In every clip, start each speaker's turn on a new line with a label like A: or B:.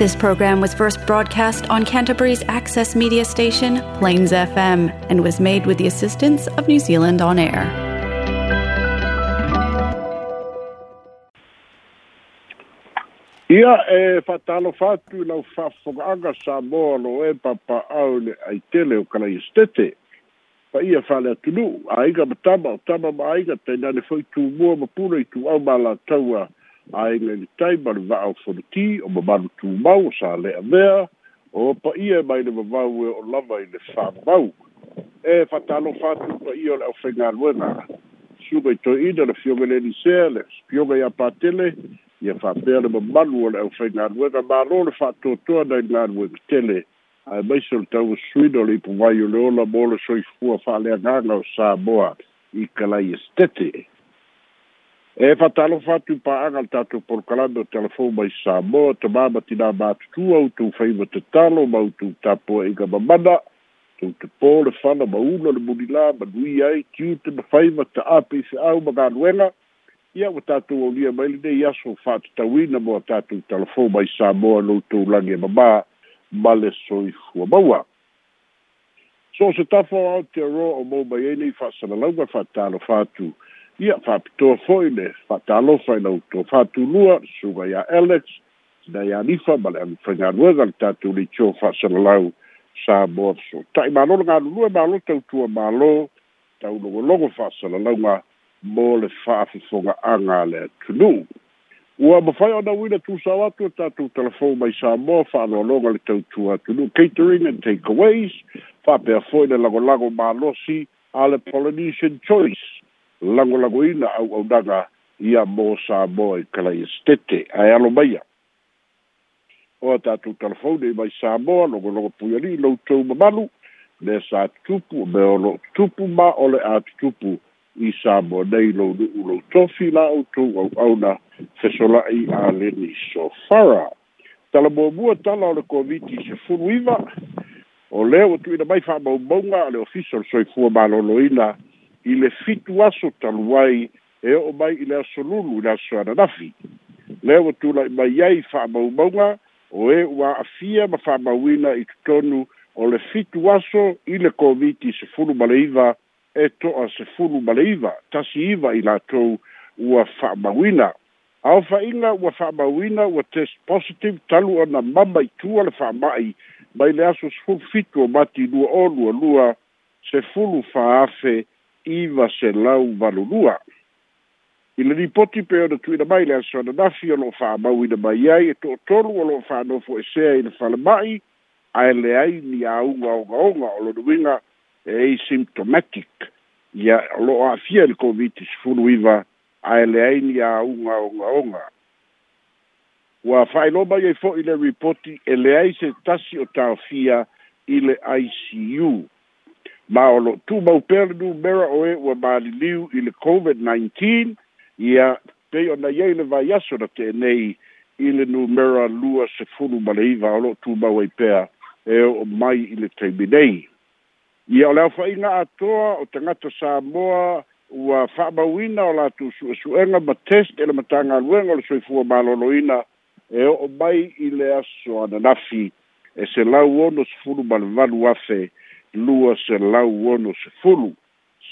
A: This program was first broadcast on Canterbury's access media station, Plains FM, and was made with the assistance of New Zealand On Air.
B: Ia e whatalo whātu lau whawhongaanga sa moa lo e papa au le ai tele o kalai estete. Pa ia whale atunu, aiga matama o tama ma aiga, tēnane whai tū mua mapura i tū au la taua ai le tai balu va au for ti o ma balu tu mau sa le avea o pa ia mai le va e o lava i le fa mau e fa talo fa tu pa ia le ofenga luena sube to i le fiove le ni se le fiove ia patele ia fa pe le balu o le ofenga luena ma lo le fa to to na le na luena tele ai mai so tau e suido le pu vai o le ola bolo so i fu fa le nga o sa boa i kalai estete e fatalo fatu pa angal tatu por kalando telefon mai sa mo to ba batina ba tu au tu fai te talo ma tu tapo e ga mamada tu te por fana ma uno le mudila ma dui ai ki te fai te api au ma ganuela ia o tatu o lia mai le ia so fat tawina mo tatu telefon mai sa mo no tu langi mama male soi fuwa maua. So se tafo au te roa o mou mai ene i fa sana lau ga fa fatu. ia faapitoa fo'i le fa'atalofa i lautou fa'atulua suga iā alex na iā lifa ma le agafaigaluega le tatou leitio fa'asalalau sa moa fesoota'i mālo le galulue mālo tautua mālō taulogologo fa'asalalauga mo le fa'afofoga'aga le tunuu ua mafai ona uina tusao atu e tatou telefon mai sa moa fa'aloaloga le tautua tunuu catering and takeaways fa'apea fo'i le lagolago malosi a le polynesian choice lagolagoina au audaga ia mo sa moa i e kalaiastete ae alo maia oa tatou telefone i e mai sa moa logologo puialii loutou mamalu me sa tutupu me olo tupu ma ole a tutupu i sa moa nei lou nuu lou tofi la outou auauna fesola'i a leni sofara talamuamua tala o le koviti sefulu iva o lea ua tuuina mai fa'amaumauga a le ofisa o le soifua malōlōina i le fitu aso talu ai e o'o mai i le lulu i le aso ananafi lea ua tula'i mai ai fa'amaumauga o e ua a'afia ma fa'amauina i totonu o le fitu aso i le koviti sefulu ma le iva e to'a sefulu ma le iva tasi iva i latou ua fa'amauina aofa'iga ua fa'amauina ua test positive talu ona mama itua le fa'ama'i mai le aso sefulu fitu o mati lua o lualua sefulu fa'afe iva se lau valulua i le lipoti pe ona tuina mai le asoananafi o loo faamau ina mai ai e to'atolu o loo faanofo esea i le falema'i ae leai ni auga ogaoga o lonuiga e asymptomatic ia loo a'afia i le covid sefulu iva ae leai ni auga ogaoga ua fa'ailo mai ai fo'i le ripoti e leai se tasi o taofia i le icu ma o lo'o tumaupele numera o e ua maliliu i le covid 19 ia pei ona iai le vaiaso na teenei i le numera lua sefulu ma le iva o lo'o tumau ai pea e o'o mai i le taimi nei ia o le aufaiga atoa o tagata samoa ua fa'amauina o latou su'esu'ega ma test e le matagaluega o le soifua malōlōina e o'o mai i le aso ananafi e se lau ono sefulu ma le valu afe lua se lau ono se fulu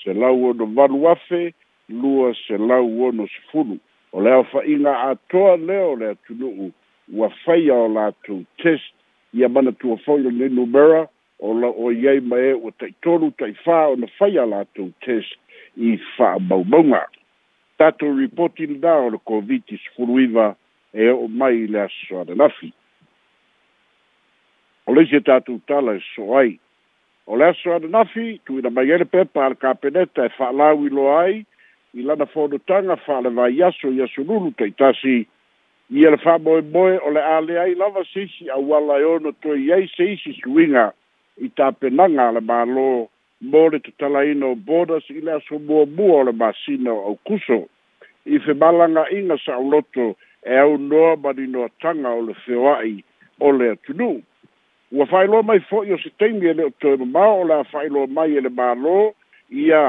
B: se lau ono valu afe lua se lau ono se fulu o leo fa inga a toa leo lea tunuu ua faia o latou test ia mana tua foi o nei numera o la o iai ma e ua taʻitolu taʻifā ona faia latou test i fa'amaumauga tatou ripoti lenā e o le koviti sefulu iva e o'o mai i le asosoananafi o leisi e tatou tala e so ai o le aso ananafi tuina mai ele pepa a le kapeneta e fa'alau i loa ai i lana fonotaga fa'alevai aso i asolulu taitasi ia le fa'amoemoe o le a leai lava seisi auala e ono toe iai seisi suiga i tapenaga a le mālō mo le tatalaina o bordas i le aso muamua o le masina o aukuso i femalaga'iga sa'auloto e aunoa malinoataga o le feoa'i o le atunuu ua faailoa mai fo'i o se taimi e le o toe mamao o le a faailoa mai e le mālō ia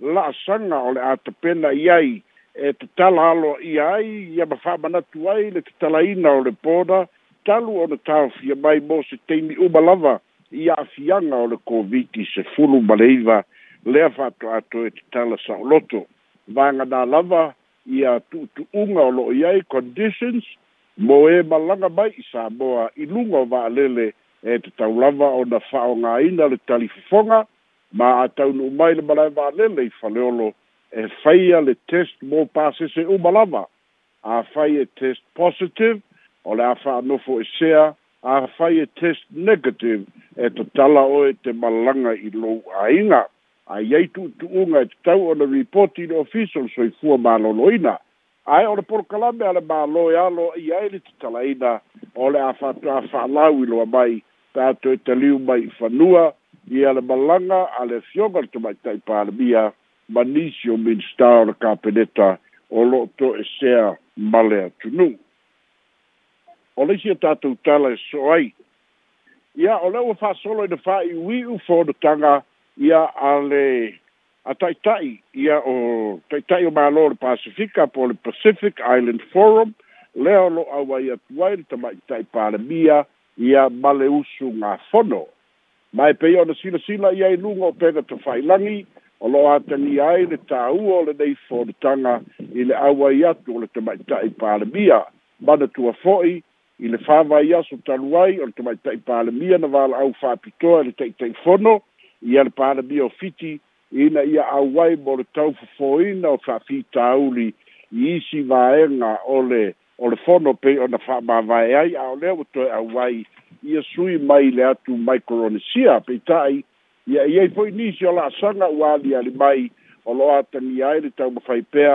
B: la'asaga o le a tapena i ai e tatala aloa ia ai ia ma fa'amanatu ai le tatalaina o le poda talu ona taofia mai mo se taimi uma lava ia afiaga o le koviti se fulu ma le iva lea fa'ato ato e tatala sa'oloto vagana lava ia tu'utu'uga o lo'o i ai conditions mo e malaga mai i sa moa i luga o va'alele e te taulava o na whaonga ina le tali ma a taunu mai le malai wālele i whaleolo e whaia le test mō pāse se umalava, a whaia test positive, o le a wha nofo e sea, a whaia test negative, e to tala o e te malanga i lou a inga. A iei tu tu unga e te tau o na reporting official so i fua mālolo ina, ai ora por kalame ale ma e ya i ai ni tala ina ole a fa tra fa lau i lo mai tato e taliu mai i whanua i ala malanga a le fionga to mai tai pāremia ma nisi o minsta o la kāpeneta o lo to e sea male atunu. O le si a tato utala e so ai. Ia o e le ua wha solo i na wha i ui u tanga ia ale a taitai ia o taitai o malo le Pasifika po le Pacific Island Forum leo lo awa ia tuai le tamai tai pāremia pāremia ia male usu ngā fono. Mai pei ona sila sila ia i lunga o pega to whailangi, o loa atangi ai le tā ua o le nei fōnitanga i le awa i atu o le tamaita i pāle mia, mana tua fōi, i le whāwa i aso taluai o le tamaita i pāle na wāla au whāpitoa le teitei fono, i le pāle o fiti, ina ia awai mo le tau fōina o whāwhi tāuli i isi vāenga o le tamaita o le fono pe ona fa ma vai ai a le to a wai ia sui mai le atu micronesia pe tai ia ia i poi ni la sanga wa li ali mai o lo ata ai le tau fai pe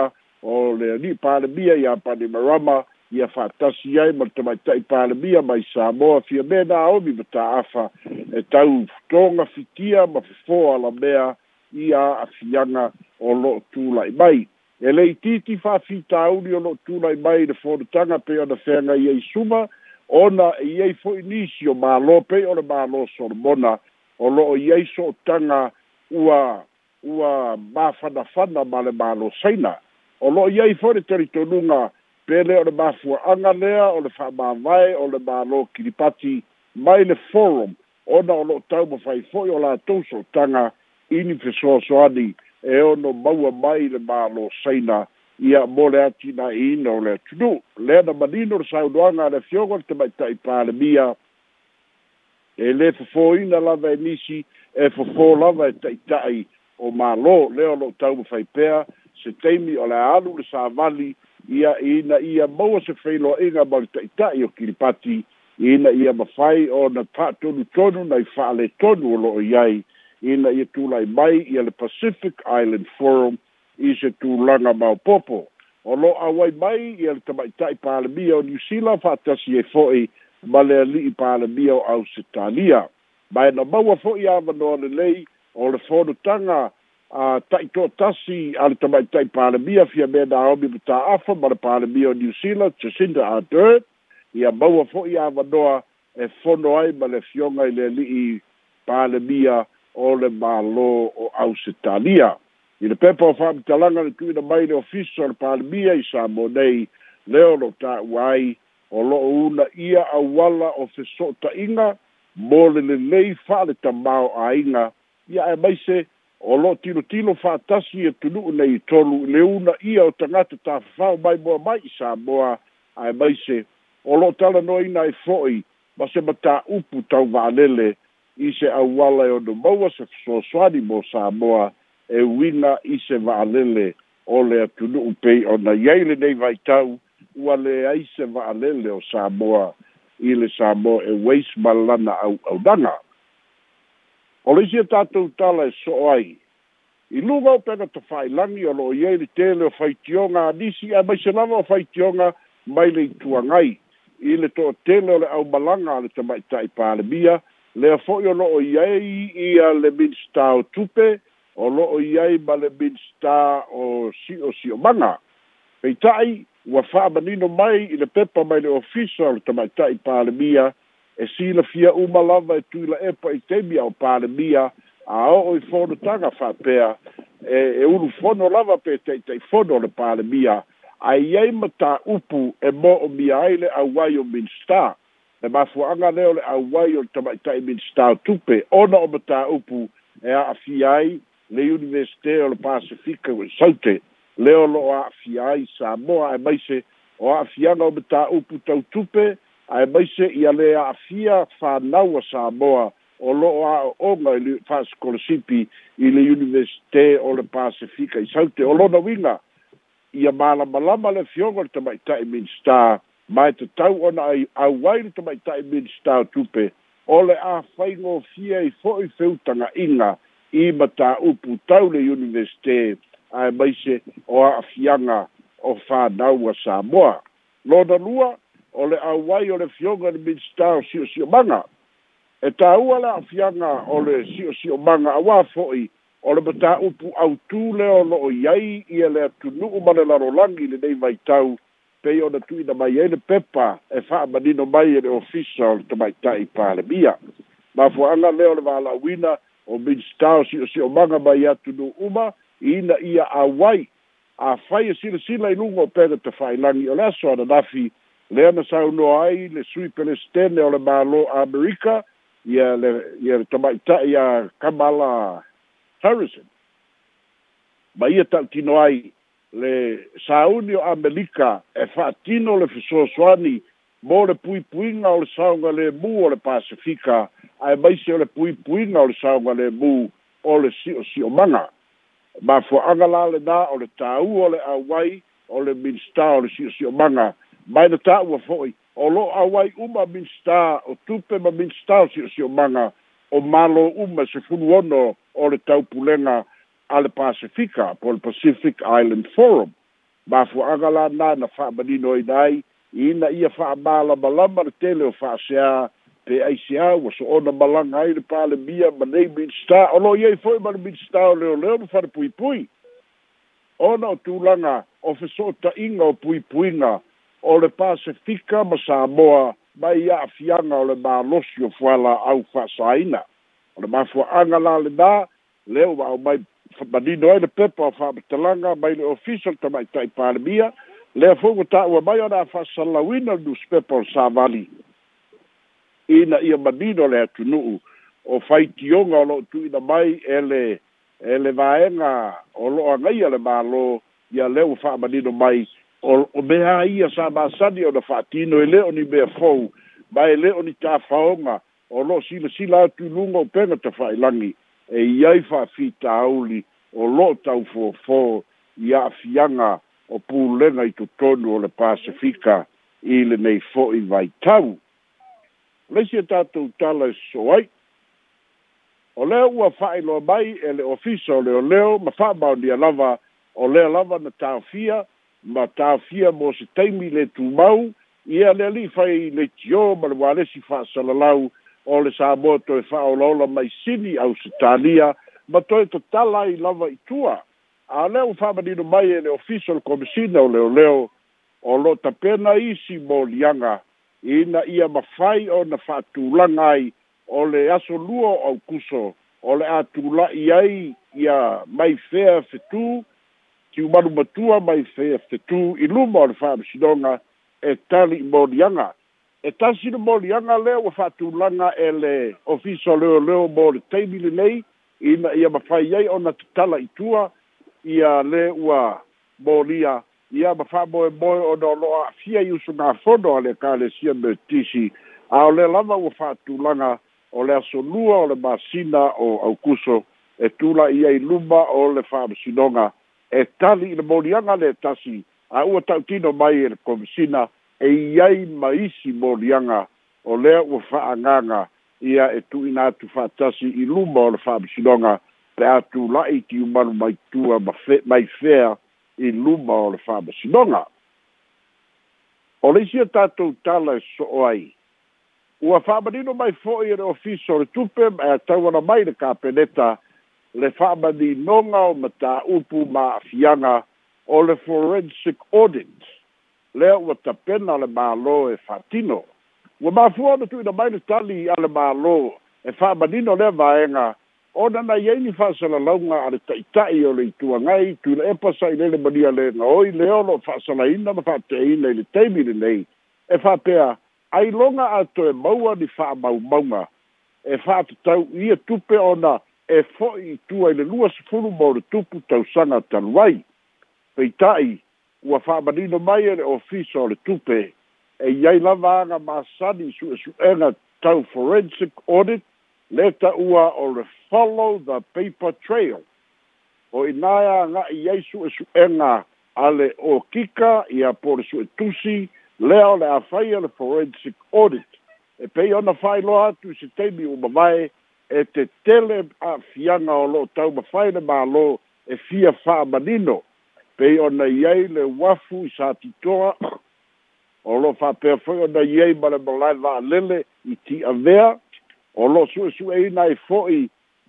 B: o le ni pa le bia ia pa le marama ia fa tasi ai ma te tai pa le bia mai sa mo fia me a o mi bata afa e tau tonga fitia ma fo ala mea ia afianga o lo tu mai e lei titi fafitauli o loo tulai mai le fonotaga pei ona feaga i ai suma ona i ai fo'i nisi o mālō pei o le mālō solomona o lo'o i ai so otaga ua ua mafanafana ma le mālō saina o lo'o i ai fo'i le talitonuga pe lea o le mafuaaga lea o le fa'amāvae o le mālō kilipati mai le forum ona o lo'o tau mafai fo'i o latou so tanga ini fesoasoani so e ono maua mai le mālo saina ia mo le atina ina o le atunu lea na manino le saunoaga a le afioga le temaitai palemia e lē fofōina lava e nisi e fofō lava e taʻitaʻi o mālō lea o loo tau mafai pea se taimi o le alu le savali ia ina ia maua se failoaʻiga ma le taʻitaʻi o kilipati ina ia mafai ona fa'atonutonu nai fa'alētonu o lo'o i ai ina ia tulai mai ia le Pacific Island Forum i se tulaga maopopo o lo auai mai ia le tamaʻitaʻi palemia o niusila faatasi ai fo'i ma le ali'i palemia o ausitalia ma ena maua fo'i avanoa lelei o le fonotaga a taʻitoʻatasi a le tamaʻitaʻi palemia fia me naomi mataafa ma le palemia o niusila jacinda ader ia maua fo'i avanoa e fono ai ma le fioga i le ali'i palemia o le malo o ausitalia i le pepa o faamitalaga le tuina mai le ofiso o le palemia i sa mo nei leo lo taua ai o lo'o una ia auala o fesoota'iga mo le lelei fa'ale tamao āiga ia e maise o lo'o tilotilo fa'atasi e tunu'u nei itolu i le una ia o tagata tafafao mai moa mai i sa moa ae maise o lo'o talanoaina e fo'i ma se matāupu tauva'alele i se auala e o do maua se fesoasoani mo samoa e wina i se va'alele o le atunu'u pei ona iai lenei vaitau ua leai se va'alele o samoa i le samoa e weis malana auaudaga o le isi a tatou tala e so'o ai i luga o fai tafa'ailagi o lo'o iai le tele o faitioga anisi a mai se lava o faitioga mai le ituagai i le to o le aumalaga a le tama ita'i palemia lea fo'i o lo'o i ai i'a le minista o tupe o lo'o i ai ma le minista o si'o si'omaga peita'i ua fa'amanino mai i le pepa mai le ofisa o le tama'ita'i palemia e silafia uma lava e tuila epa i temi ao palemia a o'o i fonotaga fa'apea e e ulu fono lava pe taʻitaʻi fono e o le palemia ai ai ma tāupu e mo'o mia ai le auai o minista e mafuaaga lea o le auai o le tamaʻitaʻi minstao tupe ona o mataupu e a'afia ai le universite o le pasifika ua saute lea o lo'o a'afia ai samoa ae maise o a'afiaga o mataupu tautupe ae maise ia lē a'afia fānau a samoa o lo'o a'o'oga i le fa'askolosipi i le universite o le pasifika i saute o lona uiga ia malamalama le fioga o le tamaʻitaʻi minstar mai te tau ona ai au wai rita mai tai stau tupe o le a whaingo fia i fōi whiutanga inga i mata upu tau le universite ai mai se o a fianga o whanau a Samoa. Lona lua, o le au wai o le fionga ni minsta o sio sio manga. E tā ua le a fianga o le sio sio manga a wafoi o le mata upu au tū leo lo o iai i le atunu umane laro langi le nei vai tau pei ona tuina mai ai le pepa e fa'amanino mai e le ofisa o le tamaita'i palemia mafuaaga lea o le valauina o minstar siʻosiʻomaga mai atu nu uma ina ia auai afai e silasila i luga o pega te fa'ailagi o le aso ananafi lea na saunoa ai le sui pelestene o le mālō amerika ia le ia le tamaita'i a kamala harrison ma ia e ta'utino ai le sauni o amelika e fa'atino le fesoasoani mo le puipuiga o le saoga lemu o le pasifika ae maisi o le puipuiga o le saoga lemu o le si'osi'omaga mafoa'aga la lenā o le tāua o le auai o le minista o le si'osi'omaga mai na ta'ua fo'i o lo'o auai uma minista o tupe ma minista o si'osi'omaga o mālō uma se funu ono o le taupulega ale Pacifica, por Pacific Island Forum. Ma fu agala na na fa bani noi dai, ina ia fa bala balamba te le fa sia pe ai sia wo so ona balanga ai le pale bia ma nei bin sta, ono ye foi ma bin sta le le fa pui pui. Ona tu langa o fe so ta inga o pui pui nga, o le Pacifica ma Samoa, ma ia afianga o le ma losio fuala au fa saina. Ona ma fu agala le da, leo wa o mai manino ai le pepa o fa'amatalaga mai le official tamaita'i palemia lea fo'i ua ta'ua mai ona a fa'asalauina le newspepa o le savali ina ia manino le atunu'u o faitioga o lo'o tu'uina mai ele e le e vaega o lo'o agaia le mālō ia lea ua fa'amanino mai o mea ia sa masani ona fa'atino e lē o ni mea fou ma e lē o ni tafaoga o lo'o silasila atuluga upega ta fa'ailagi e iai fa'afitauli o lo'o taufofō ia afiaga o pulega i totonu o le pasifika i lenei fo'i vaitau laisi e tatou tala e soso o lea ua fa'ailoa mai e le ofisa o leoleo ma fa'amaonia lava o lea lava na tafia ma tafia mo se taimi le tumau ia le ali'i i le tio ma le walesi fa'asalalau o le sa mo to e fa o lo lo mai sini au sitalia ma to e tala i lava i tua a le o fa ma dino mai e le official commissioner o le o leo o lo ta pena i si mo lianga i na ia ma fai o na fa tu langa i o le aso luo au kuso o le a tu la i ai ia mai fea fetu ki umanu matua mai fea fetu i luma o le fa msidonga e tali i mo lianga e tasi no molianga e le o fa tu langa ele ofiso le le o mo le tabili nei ina ia ma fai ai ona tala i tua ia le ua molia ia ma fa boe boe o do loa fia iusu nga fodo ale ka le sia me tisi a o le lava o fa tu langa o le aso lua o le masina o au kuso e tula ia i luma o le fa msinonga e tali i le molianga le tasi a ua tautino mai e le komisina e e iai maisi molianga o lea ua fa'aganga ia e tu'uina atu fa'atasi i luma o le fa'amisinoga pe atula'i tiumalu maitua mai fea i luma o le fa'amasinoga o le isi a tatou tala e so'o ai ua fa'amanino mai fo'i e le ofisa o le tupe ma e atauana mai le kapeneta le fa'amaninoga o matāupu ma'afiaga o le forensic audit lea ua tapena a le mālō e fatino ua fuo do tuuina mai le tali a le mālō e fa'amanino lea vaega ona na iai ni fa'asalalauga a le ta'ita'i o le ituagai tuina epa sa'i lai le malia legaoi lea o lo'o fa'asalaina ma fa'ateina i le taimi lelei e fa'apea ailoga atoe maua ni fa'amaumauga e fa'atatau ia tupe ona e fo'i itua i le lua sefulu mo le tupu tausaga talu ai peita'i ua fa'amanino mai e le ofisa o le tupe e iai lava su masani e su'esu'ega tau forensic audit leta ua o le follow the paper trail o hoi nā yai su e su su'esu'ega a o kika ia po le su'etusi lea o le afaia le forensic audit e pe pei ona fa'ailoa atu i se taimi uma mae e te tele a'afiaga o lo'o tau mafai le mālō e fia fa'amanino pei ona iai le wafu i sa titoa o lo faapea foi ona iai ma le malae va'alele i ti'avea o lo su'esu'eina ai fo'i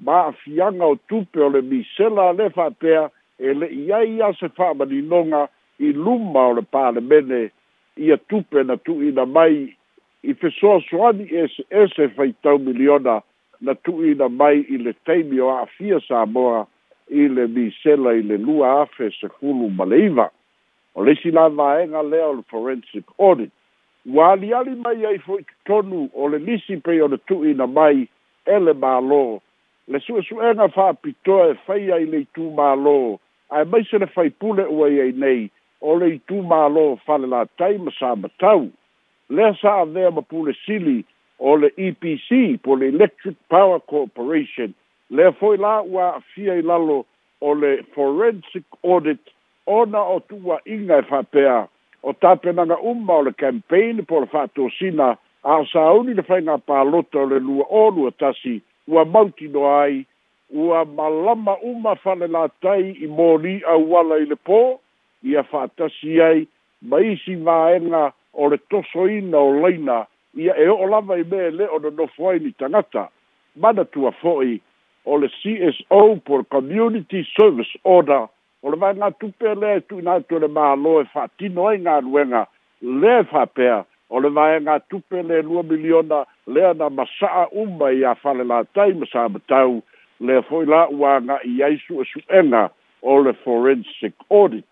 B: ma afiaga o tupe o le misela e a le faapea e le'i ai ia se fa'amalinoga i luma o le palemene ia tupe na tu'uina mai i fesoasoani eseese faitau miliona na tu'uina mai i le taimi o a'afia sa moa i le misela i le lua afe se fulu ma le iva. O le si la vaenga lea o le forensic audit. Wa ali ali mai ai fwoi tonu o le misi pe o le tui na mai e le malo. Le su su e nga wha pitoa e fai ai le tu malo. Ai mai se le fai pule ua ai nei o le tu malo fale la taima sa matau. Le sa avea ma pule sili o le EPC po le Electric Power Corporation le foi la wa fia i lalo o le forensic audit ona o tua inga e whapea o tape nanga umma o le campaign po le whato sina a sa uni le whainga pā lota o le lua o lua tasi ua mauti no ai ua malama umma whale la tai i mōri a wala i le pō i a whatasi ai ma isi maenga o le toso ina o leina ia e o lava i mele o le nofoi ni tangata mana tua foi o le CSO por Community Service Order o le vai ngatu pele tu na tu le malo e fati noi nga luenga le fa pea o le vai ngatu pele lua miliona le na masa umba ia fale la tai masa betau le foi la ua nga ia isu e suena o le forensic audit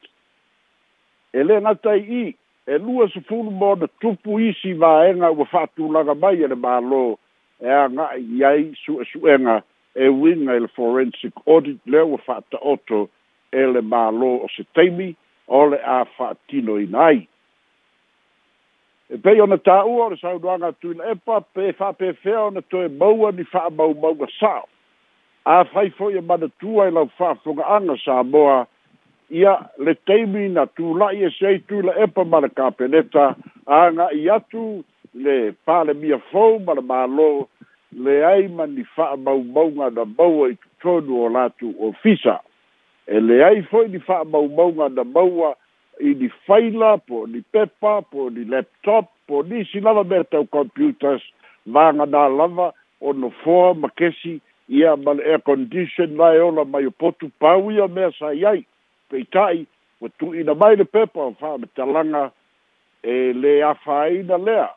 B: e le tai i e lua su funu mo na tupu isi vaenga ua fatu laga mai e le malo e a nga ia isu e suena e winga i forensic audit lea ua fa'ataoto e le mālō o se taimi o le a fa'atino ina ai e pei ona tāua o le saunoaga atuila epa pe fa'apefea ona toe maua ni fa'amaumauga sao a fai fo'i e manatua i lau fa'afoga'aga sa moa ia le temi na tu tula'i e tu tuila epa ma le kapeneta ia tu le palemia fou ma le mālō le ai mani faa mau mau nga da mau i tonu o latu o fisa. E le ai foi di fa mau mau nga da mau i di faila, po di pepa, po di laptop, po di si lava mea computers, vanga nga lava, o no foa, ma kesi, ia ma le air condition, mai ola mai o potu pau ia mea sa iai, pei tai, o tu ina mai le pepa, o faa me talanga, e le afa aina lea,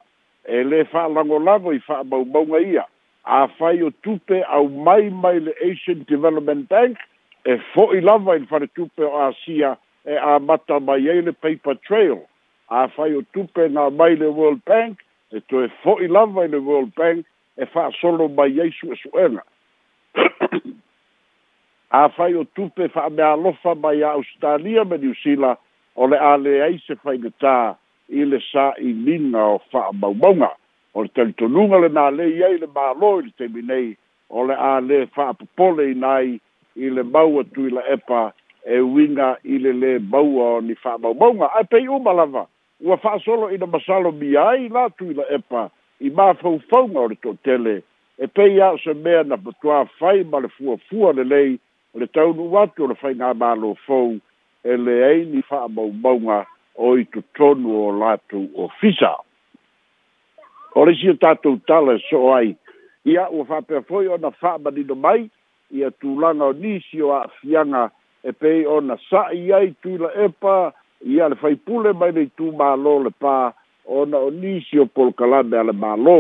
B: e le faa lango lava i fa mau mau nga ia a fai o tupe au mai mai le Asian Development Bank e fo i lava in fare tupe o Asia e a mata mai e le paper trail a fai o tupe na mai le World Bank e to e fo i lava in le World Bank e fa solo mai e su e su ena a fai o tupe fa me alofa mai a Australia me New Zealand o le a le aise fai le tā i le sa i lina o fa maumaunga o le talitonuga lenā lei ai le mālō i le taimi nei o le a lē fa'apopole inā ai i le mau atu i epa e uiga i le lē maua o ni fa'amaumauga u malava u fa solo i ina masalo bi ai latu i la epa i mafaufauga o le to'atele e pei a o se mea na patuā fai ma le fuafua lelei le taunu'u atu o le faigā mālō fou e ai ni fa'amaumauga o i tonu o latu ofisa o le sio tatou tala so ai ia ua faapea foi ona fa'amanino mai ia tulaga o nisi o a'afiaga e pei ona sa'i ai tuila epa ia le faipule mai lei tumālō le pā ona o nisi o polokalame a le mālō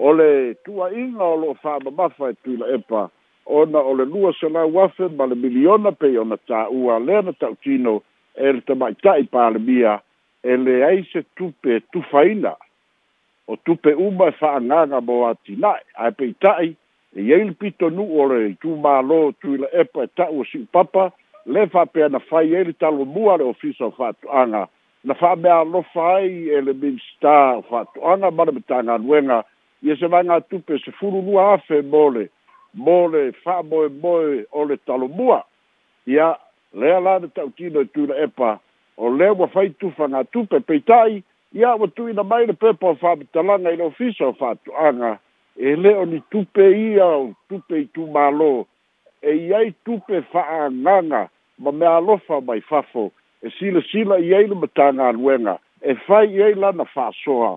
B: o le tua'iga o lo'o fa'amamafa e tuila epa ona o le lua selau afe ma le miliona pei ona tā'ua lea na ta'utino e le tama'ita'i palemia e leai se tupe tufaina o tupe uma fa fa'angaga mo atina'e ae peita'i e iai le pitonu o le tumālō tu la epa e ta'u o si'upapa le fa pe na fai ai le o le ofisa o fa'atu'aga na fa'ameaalofa ai e le ana o fa'atu'aga ma le matagaluega ia se vaega tupe sefulu lua afe mo le mo le fa'amoemoe o le talomua ia lea la na ta'utino e tui la epa o lea ua faitufa ga tupe peita'i ia ua tuuina mai le pepa o fa'amatalaga i le ofisa o fa'atu'aga e lē o ni tupe ia o tupe i tumālō e iai tupe fa'aagaga ma me alofa mai fafo e silasila i ai le matāgaluega e fai i ai lana fa'asoa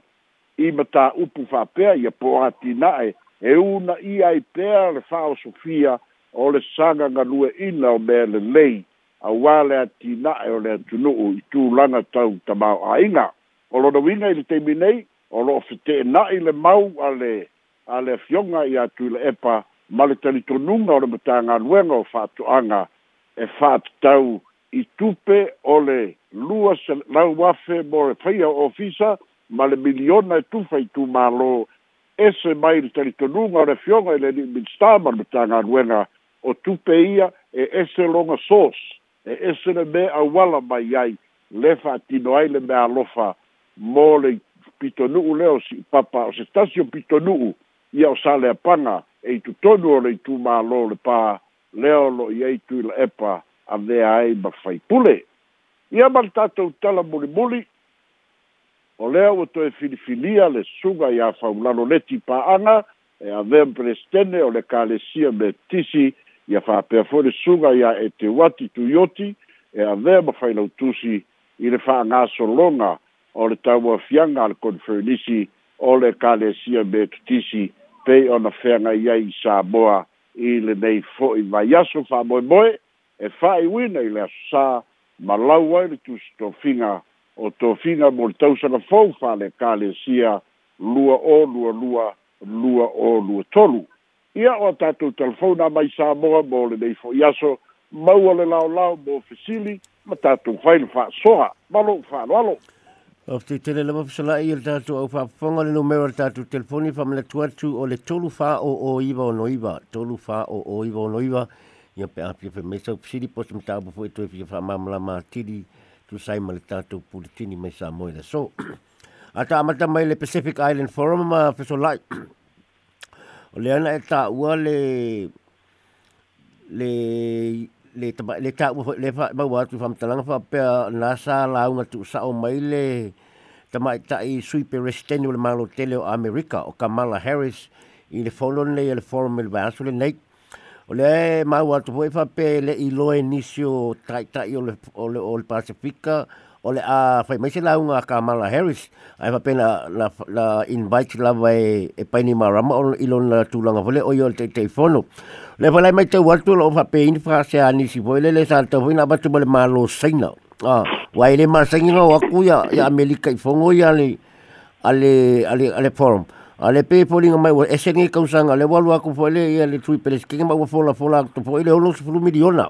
B: i matāupu fa'apea ia po atina'e e una ia i pea le fa'aosofia o le saga galue'ina o mea lelei auā le atina'e o le atunu'u i tulaga tau tamao'aiga o lona uiga i le taimi nei o loo fetena'i le mau a le a le afioga i atu i le epa ma le talitonuga o le matagaluega o fa'ato'aga e fa'atatau i tupe o le lua selau afe mo le faia ofisa ma le miliona e tufa i tumālō ese mai le talitonuga o le afioga i le niministar ma le matagaluega o tupe ia e ese loga sos e ese le mea auala mai ai le fa'atino ai le mea alofa mo le pitonuu lea o siʻupapa o se tasi o pitonuu ia o saleapaga e i tutonu o le itumālo le pā lea o loʻi ai tui la epa avea ai ma faipule ia ma le tatou tala mulimuli o lea ua toe filifilia le suga iā faulalo leti pa'aga e avea ma prestene o le kalesia me tisi ia fa'apea foi le suga iā e teuati tuioti e avea ma failautusi i le fa'agasologa o le tauafiaga a le konferenisi o le kalesia me tutisi pei ona feagai ai i saboa i lenei fo'i mai aso fa'amoemoe e fa'aiuina i le asosā ma lau ai le tusitofiga o tofiga mo le tausaga fou fa le kalesia lua o lua lua lua o lua tolu ia o a tatou telefona mai saboa mo fo fo'i aso maua le laolao mo fesili ma tatou fai le fa'asoa ma lo'u fa'aloalo
C: of te tele le mafisa la i le tatu au whapaponga
B: le
C: numero le tatu telefoni wha mele tuatu o le tolu wha o o iwa o noiwa. Tolu wha o o iwa o noiwa. Ia pe api a pe sau pisiri posa mta apu fwe tue pia wha mamala maa tiri tu sai ma le tatu pulitini mai sa moe le so. A ta amata mai le Pacific Island Forum ma fiso lai. O le ana e ta ua le le le ta le ta wo le fa ma wa tu fam ta lang fa pe na sa la nga tu sa o mai le ta mai ta i sui pe le malo tele o america o kamala harris i le folon le le forum le vaso le nei o le ma wa tu fa pe le i lo inicio tra tra o le o le pacifica o le a fai mai se la unga Kamala Harris ai fa pena la la invite la vai e pai ni marama o ilon la tulanga vole o yol te telefono le vai mai te wal tulo fa pe infra se ani si vole le, le salto vina ba tu bale malo signal a ah, wai le ma signal o aku ya ya america i fongo ya le ale ale ale forum ale pe poling mai o esengi kausanga le walu aku fole ya le tui pele skinga ma fola fola to fole o lo 10 miliona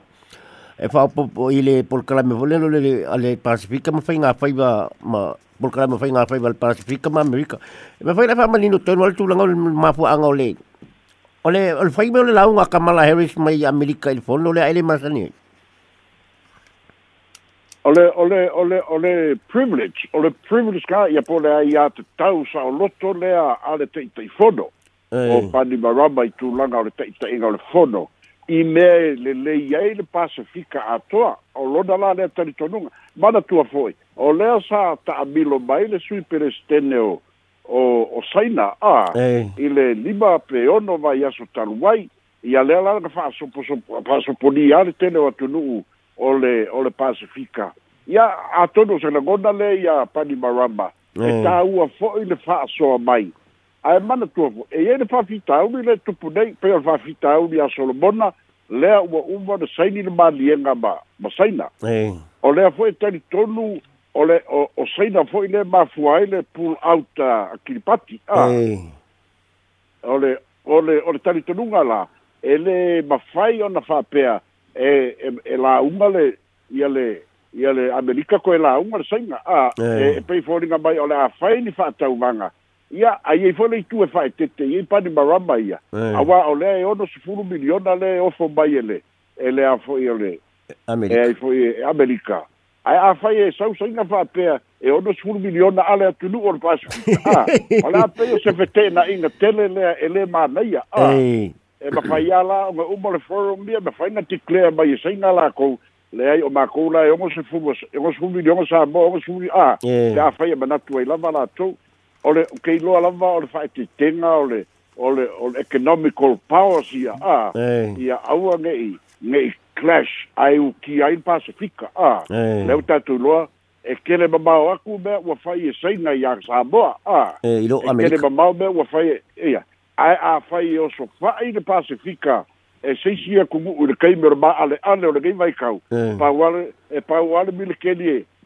C: e fa po po ile por kala me vole le ale pacifica ma fainga faiba ma por kala me fainga faiba le pacifica ma america e me faile fa ma lino to le tulanga ma fu anga ole ole ol faime ole launga kamala harris mai america il fondo le ile masani
B: ole ole ole ole privilege ole privilege ka ia pole ai at tau sa lotto le ale te te fondo o pani maramba i tu langa ole te te inga ole fondo i mea e le lei ai le pasifika atoa o lona la lea talitonuga manatua fo'i o lea sa ta'amilo mai le sui perestene o o o saina a i le lima peono mai aso talu ai ia lea la na fa'asoponia ale tele o atunu'u o le o le pasifika ia atonu o selagona lea ia panimarama e tāua fo'i le fa'asoa mai ae mana tuafo e iai le faafitauli le tupu nei pei ole faafitauli a solomona lea ua uma ole saini le maliega ma ma saina o lea foi e talitonu o le o saina foi le mafua ai le pul out a kilipati a ole ole o le talitonuga la e lē mafai ona faapea e e, e lāuma le ia le ia le amerika koe lāuma le saiga a e, e pei foliga mai o le afai ni faatauvaga ia ai e ai foi tu e fai te te ia pa ni maramba ia a wa ole e ono se furu miliona e e le ofo mai ele ele a foi ole e ai foi america ai a fai e sau sau inga fa pea e ono se furu miliona ale a tunu or pasu a la pe se fete na inga tele le ele ma nei a e ma fai ala o me umo le foro mia me fai na ti clea mai e sa inga la kou le ai o ma kou la e ono se furu miliona sa mo ono se furu ah, a e a fai e manatu ai lava la tou o le ke lo ala va o le fa te tenga o le o le o le economical powers ia a hey. ia au nge i nge clash ai u ki ai pasifika a hey. le uta tu lo e ke le mama o aku be o fa i sei na ia sa bo a e hey, lo amerika e ke le mama be o fa ia ai a fa i e o so fa i le pasifika e sei sia ku mu le kai mer ba ale ale o le kai vai kau hey. pa wale e pa wale mi le ke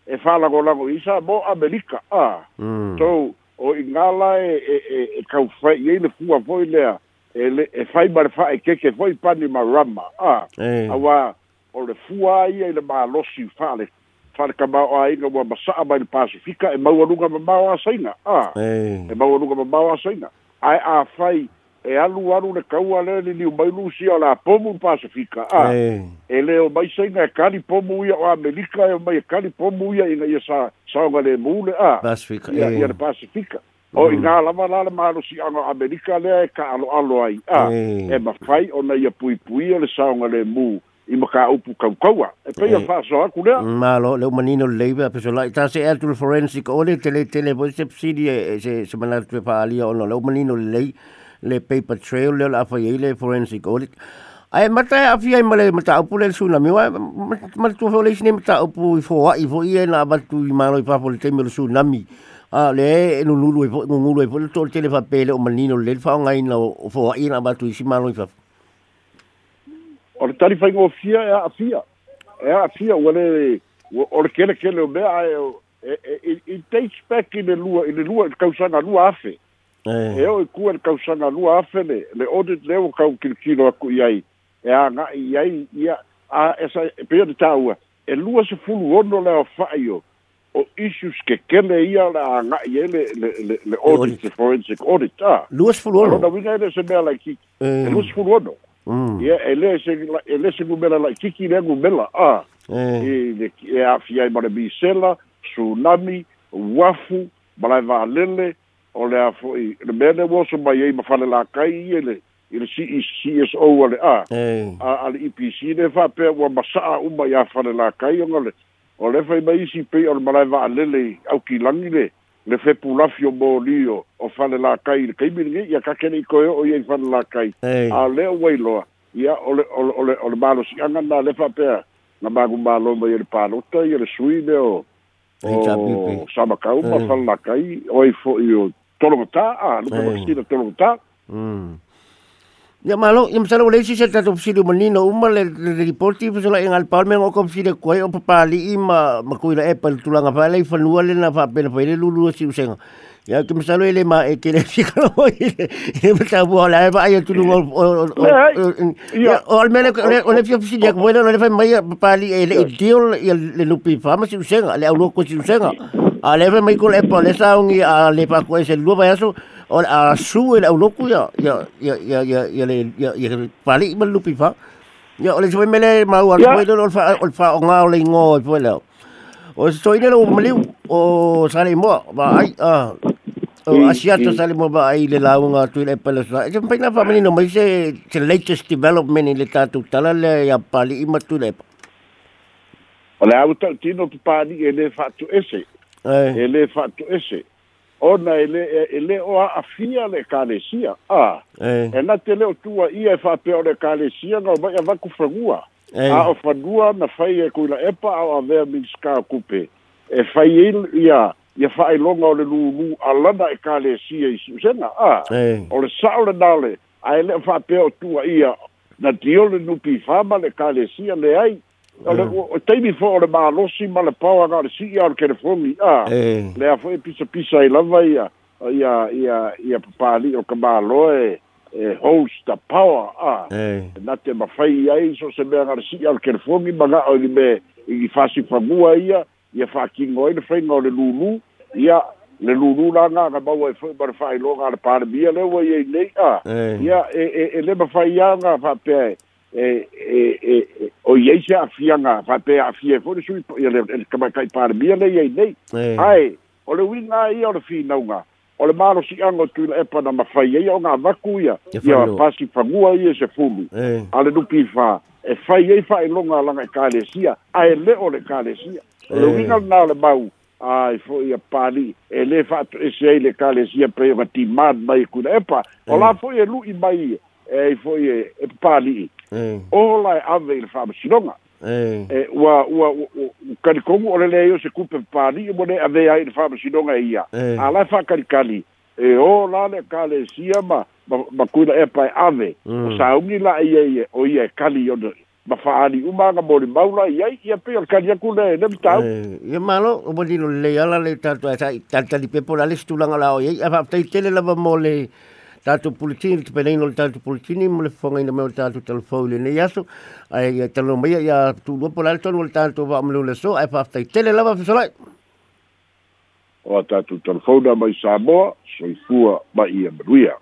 B: e fa la go la go i sa bo amerika a mm. so o i ngala e, e, e, e kau fai, i eile fua fai lea, e, le, e fai mare fai e keke fai pani ma rama, a, eh. awa, o le fua i eile maa losi fale, fale ka mao a inga ua masaa mai le pasifika, e maua runga ma mao a saina, a, eh. e, e maua runga ma mao a saina, ai a fai, e alu alu le kaua le ni ni mai lusi ala pomu pasifika a e, e le o mai sai na kali pomu ia o amerika e mai e kali pomu ia ina ia sa sanga le mule a pasifika ia e. ia le pasifika o mm-hmm. ina la mala le malu si anga amerika le e ka alu alu ai a e ma fai ona ia pui pui le sanga le mu i maka upu kau kaua e pe ia fa so aku le
C: malo le manino le leba pe so la ta se el forensic ole tele tele bo se psidie se se manatu pa alia ona le manino le leba le paper trail le la fai le forensic audit ai mata e a fi ai male mata o pulen suna mi wa mata tu fo le sine mata o pu fo a i fo i e na ba tu i malo i pa fo le te mi suna mi a le e no lulu e fo no lulu e fo to le fa pele o manino le fa ngai na o fo i na ba tu i si malo i fa
B: or tari fai ngofia e a fia e a fia wale or kele kele o mea e, e it takes back in the lua in the lua kausana lua afe Eh. e o kua le kausaga lua afele le audit leo kau kilikilo aku i ai e agaʻi i ai ia a esa e pea le taua e lua se fulu ono le afaʻi o o issues kekele ia le agaʻi ai lele audit forensic audit a
C: lua se fuluonona
B: uiga ele se mea laikiki eh. e lua se fulu ono mm. ia e lē se e lē se gumela laikiki le gumela a eh. e afia ai ma le e e misela sunami wafu malae valele o le a foi le mea le woso mai ei mafale lakai ia le i le ccso e a le a a le epc le faapea ua masa'a uma ia fale lakai oga le o le fai mai isi pei o le malae va'alele au kilagi le le fepulafi o moli o o fale lakai le kaimiligei ia kakenei koe o'o iai fale lakai a le ua iloa ia o le ole o le malosi'aga na le faapea na magumālo mai le palota ia le sui le o o samakauma fale lakai o ai fo'i o tolongata,
C: a, ah, lupa vaksina eh. tolongata. Mm. Ya malo, yang masalah oleh si saya tahu sini menino umma le reporti pusula yang alpal meng okom sini kuai opa pali ima makuila apple tulang apa le fanua le na fa pena le lulu si useng. Ya ke masalah ele ma e kere si kalau ele ele mata buah la ba ayo tulung ol ol mele le fi sini ya kuai le fa mai pali ele ya le lupi fa ma si useng le au loko si useng. Ah. Iya. a leve mai kula e pole sa ungi a le pa ko se lua vai aso o a su e au loku ya ya ya ya ya ya le ya ya pali ma lupi fa ya ole so mele ma u al foi do fa ol fa nga ole ngo e pole o so ine lo mali o sale mo ba ai a o mm, asia to mm. sale mo ba ai le launga tu le pele sa e pe na fa mani no mai se the latest development in le tatu tala le ya pali ma tu le
B: O le au tau tino tu pāni e le whātu ese. e le fatu ese ona ele ele e o a fia le kalesia a e na tele o tua i e fa pe o le kalesia no ba va ku fagua a o fagua na fai e ku la e pa a ve min ska kupe e fai e il ia ia fa i longa o le lu lu a la da e kalesia i su sena a o le sa o le dale a ele fa pe o tua ia na tio le nu pi fa ma le kalesia le ai ole o te mi fo le malo si ma le pau ga le si ya le telefoni a le a foi pisa pisa i lava ia ia ia ia papali o ka malo e e host the power a ah, eh. na te ma fai ia i so se mea ngare si ya le telefoni ma ga o li me i li fa si fangua ia ia fa ki ngoi le fai ngau le lulu ia le lulu la nga ka bau e foi bar fai lo ga le pare bia le wa ia i nei a ah, eh. ia e, e-, e le ma fai ia nga fa pe E, e e e o ye ja fianga fa pe a fie fo de sui ye le e, ka kai par bia le ye nei ai o le winga i o le fina nga o le malo si ango tu e pa na mafai ye o nga vaku ya ye pasi fa ngua ye se fumi ale du pifa e fai e fai longa langa e ka ai le o le ka le sia o le winga na le mau ai fo ia pali e le fa e se le ka le sia pe o ti mad mai ku e pa o la fo ye lu i mai ye e i foi e pali e ola e ave il fam sidonga e wa e, wa kan komu ole le yo se kupe pali e mone ave ai il fam sidonga e ia ala fa kali kali e ola le kale sia ma ma kuila e pai ave mm. o sa umi la ia ia o ia kali yo ma fa ali u ma ga mori maula
C: ia
B: ia pe al kali ku
C: le
B: le ta e
C: malo o mo dino le ala le ta ta ta ta di pe pola le stulanga la o ia fa te tele la mole tātou pulitini, tu pereino le tātou pulitini, mo le whangaina meo tātou telefau le nei aso, ai talo mai, ia tu lupo lale tonu le tātou wa amleu le so, ai whaftai tele lava fisolai.
B: O tātou telefau na mai Samoa, soifua mai ia manuia.